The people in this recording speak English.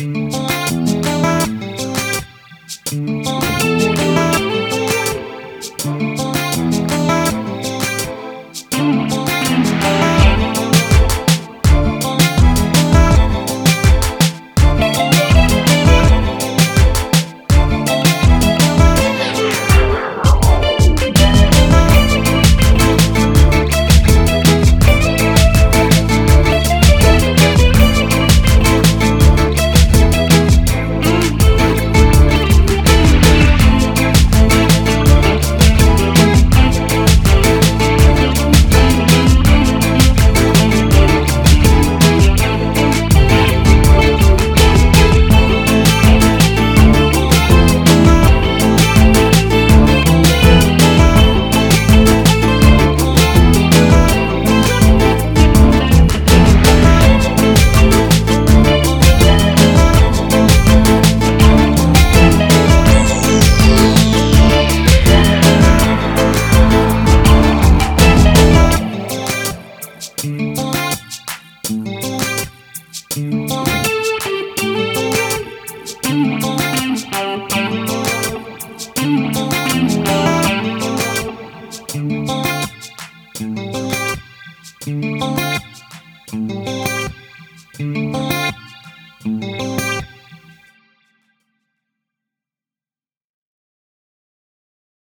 Mm-hmm. Bye.